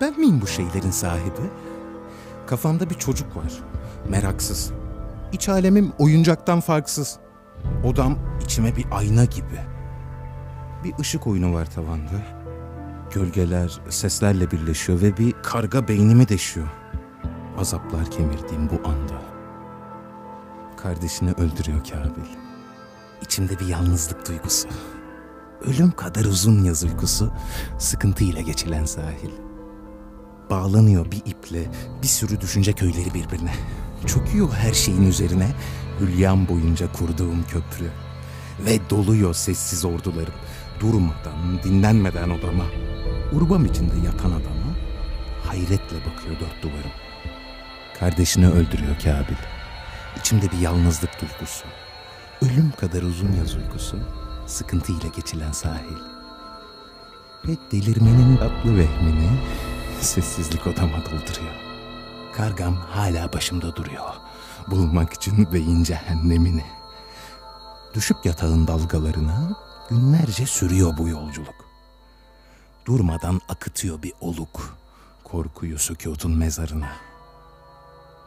Ben miyim bu şeylerin sahibi? Kafamda bir çocuk var. Meraksız. İç alemim oyuncaktan farksız. Odam içime bir ayna gibi. Bir ışık oyunu var tavanda. Gölgeler seslerle birleşiyor ve bir karga beynimi deşiyor. Azaplar kemirdiğim bu anda. Kardeşini öldürüyor Kabil. İçimde bir yalnızlık duygusu. Ölüm kadar uzun yaz uykusu, sıkıntıyla geçilen sahil. Bağlanıyor bir iple bir sürü düşünce köyleri birbirine. Çöküyor her şeyin üzerine hülyam boyunca kurduğum köprü. Ve doluyor sessiz ordularım. Durmadan, dinlenmeden odama. Urbam içinde yatan adama hayretle bakıyor dört duvarım. Kardeşini öldürüyor Kabil. İçimde bir yalnızlık duygusu. Ölüm kadar uzun yaz uykusu, sıkıntıyla geçilen sahil. Ve delirmenin tatlı vehmini sessizlik odama dolduruyor. Kargam hala başımda duruyor. Bulmak için beyin cehennemini. Düşüp yatağın dalgalarına günlerce sürüyor bu yolculuk. Durmadan akıtıyor bir oluk. Korkuyu sükutun mezarına.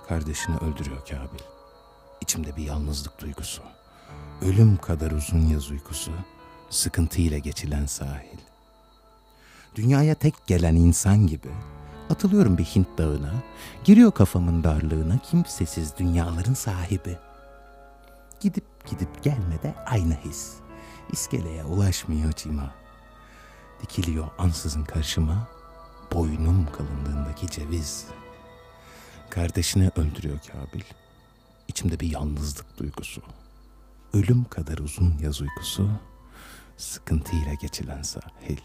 Kardeşini öldürüyor Kabil. İçimde bir yalnızlık duygusu. Ölüm kadar uzun yaz uykusu. Sıkıntıyla geçilen sahil. Dünyaya tek gelen insan gibi atılıyorum bir Hint dağına, giriyor kafamın darlığına kimsesiz dünyaların sahibi. Gidip gidip gelmede aynı his. İskeleye ulaşmıyor cima. Dikiliyor ansızın karşıma, boynum kalınlığındaki ceviz. Kardeşini öldürüyor Kabil. İçimde bir yalnızlık duygusu. Ölüm kadar uzun yaz uykusu, sıkıntıyla geçilen sahil.